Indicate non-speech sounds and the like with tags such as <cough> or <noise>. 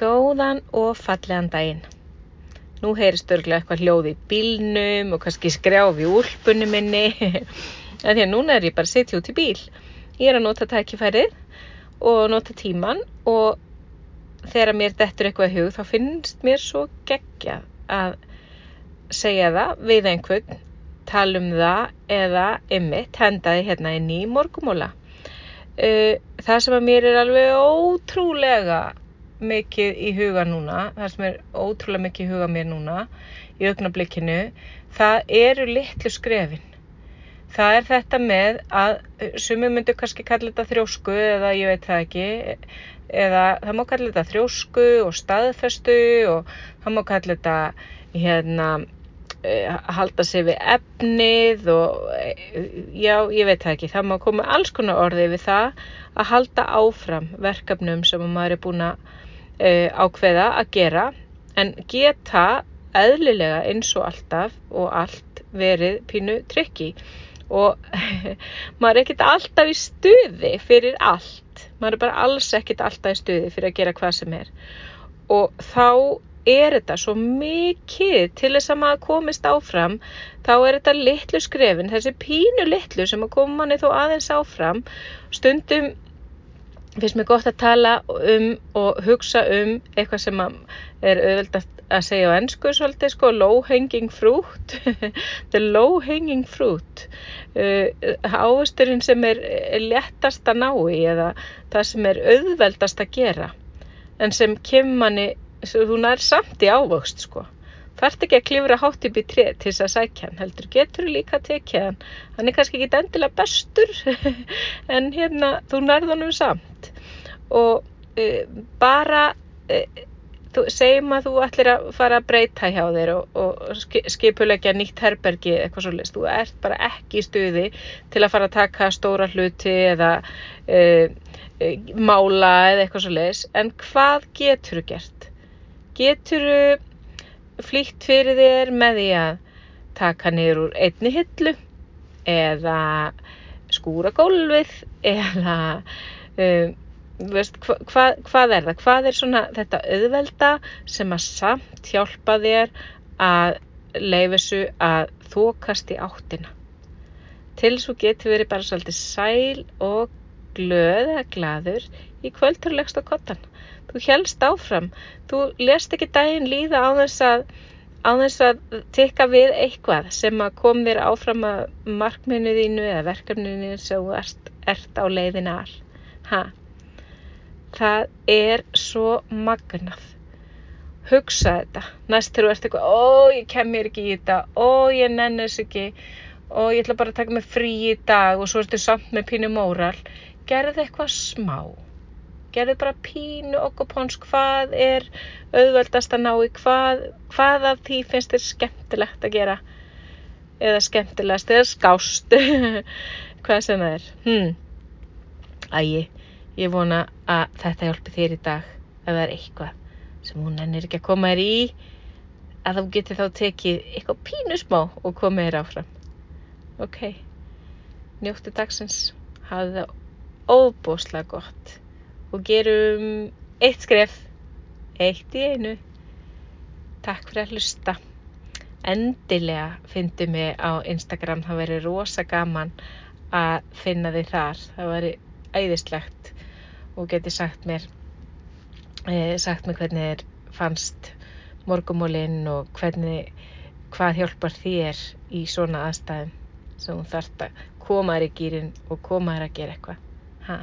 Góðan og fallegan daginn. Nú heyrist örglega eitthvað hljóð í bílnum og kannski skrjáf í úlpunni minni. <laughs> því að núna er ég bara að sitja út í bíl. Ég er að nota tækifærið og nota tíman og þegar mér dettur eitthvað í hug þá finnst mér svo geggja að segja það við einhvern, tala um það eða ymmit, henda þið hérna inn í morgumóla. Uh, það sem að mér er alveg ótrúlega mikið í huga núna, það sem er ótrúlega mikið í huga mér núna í augnablikkinu, það eru litlu skrefin. Það er þetta með að sumi myndu kannski kalla þetta þrjósku eða ég veit það ekki eða það má kalla þetta þrjósku og staðfestu og það má kalla þetta hérna eh, halda sig við efnið og eh, já, ég veit það ekki, það má koma alls konar orði við það að halda áfram verkefnum sem maður er búin að uh, ákveða að gera en geta eðlilega eins og alltaf og allt verið pínu trikki og <laughs> maður er ekkert alltaf í stuði fyrir allt. Maður er bara alls ekkert alltaf í stuði fyrir að gera hvað sem er. Og þá er þetta svo mikið til þess að maður komist áfram þá er þetta litlu skrefin þessi pínu litlu sem að koma manni þó aðeins áfram stundum finnst mér gott að tala um og hugsa um eitthvað sem er auðvitað að segja á ennsku svolítið sko, low hanging fruit. <laughs> The low hanging fruit. Uh, ávusturinn sem er léttast að ná í eða það sem er auðveldast að gera. En sem kemur manni þú nær samt í ávöxt sko. Þarf ekki að klifra hátt upp í tré til þess að sækja hann heldur getur líka að tekja hann. Hann er kannski ekki endilega bestur <laughs> en hérna þú nærðunum samt og bara þú, segjum að þú ætlir að fara að breyta hjá þér og, og skipulegja nýtt herbergi eitthvað svolítið, þú ert bara ekki í stuði til að fara að taka stóra hluti eða uh, mála eða eitthvað svolítið en hvað getur þú gert? Getur þú flýtt fyrir þér með því að taka niður úr einni hillu eða skúra gólfið eða um, veist, hva, hva, hvað er það? Hvað er svona þetta auðvelda sem að samt hjálpa þér að leifa þessu að þokast í áttina? Til að getur verið bara svolítið sæl og glöð eða gladur í kvöldurlegst á kottan þú helst áfram þú lest ekki daginn líða á þess að á þess að tekka við eitthvað sem að kom þér áfram að markminu þínu eða verkefninu sem þú ert, ert á leiðina all ha það er svo magnað. Hugsa þetta. Næst þegar þú ert eitthvað ó ég kem mér ekki í þetta. Ó ég nennis ekki. Ó ég ætla bara að taka mig frí í dag og svo ertu samt með pínu móral. Gerð eitthvað smá. Gerðu bara pínu okkur póns hvað er auðveldast að ná í hvað, hvað af því finnst þér skemmtilegt að gera? Eða skemmtilegast eða skást. <laughs> Hvað sem það er. Hmm. ægi, ég vona að þetta hjálpi þér í dag ef það er eitthvað sem hún ennir ekki að koma þér í að þú getur þá tekið eitthvað pínu smá og komið þér áfram ok njóttu dagsins hafa það óbúslega gott og gerum eitt skref, eitt í einu. Takk fyrir að hlusta. Endilega fyndu mig á Instagram, það veri rosa gaman að finna þið þar. Það veri æðislegt og geti sagt mér, eh, sagt mér hvernig þér fannst morgumólinn og hvernig, hvað hjálpar þér í svona aðstæðum sem þú þarft að koma þér í gýrin og koma þér að gera eitthvað. Ha?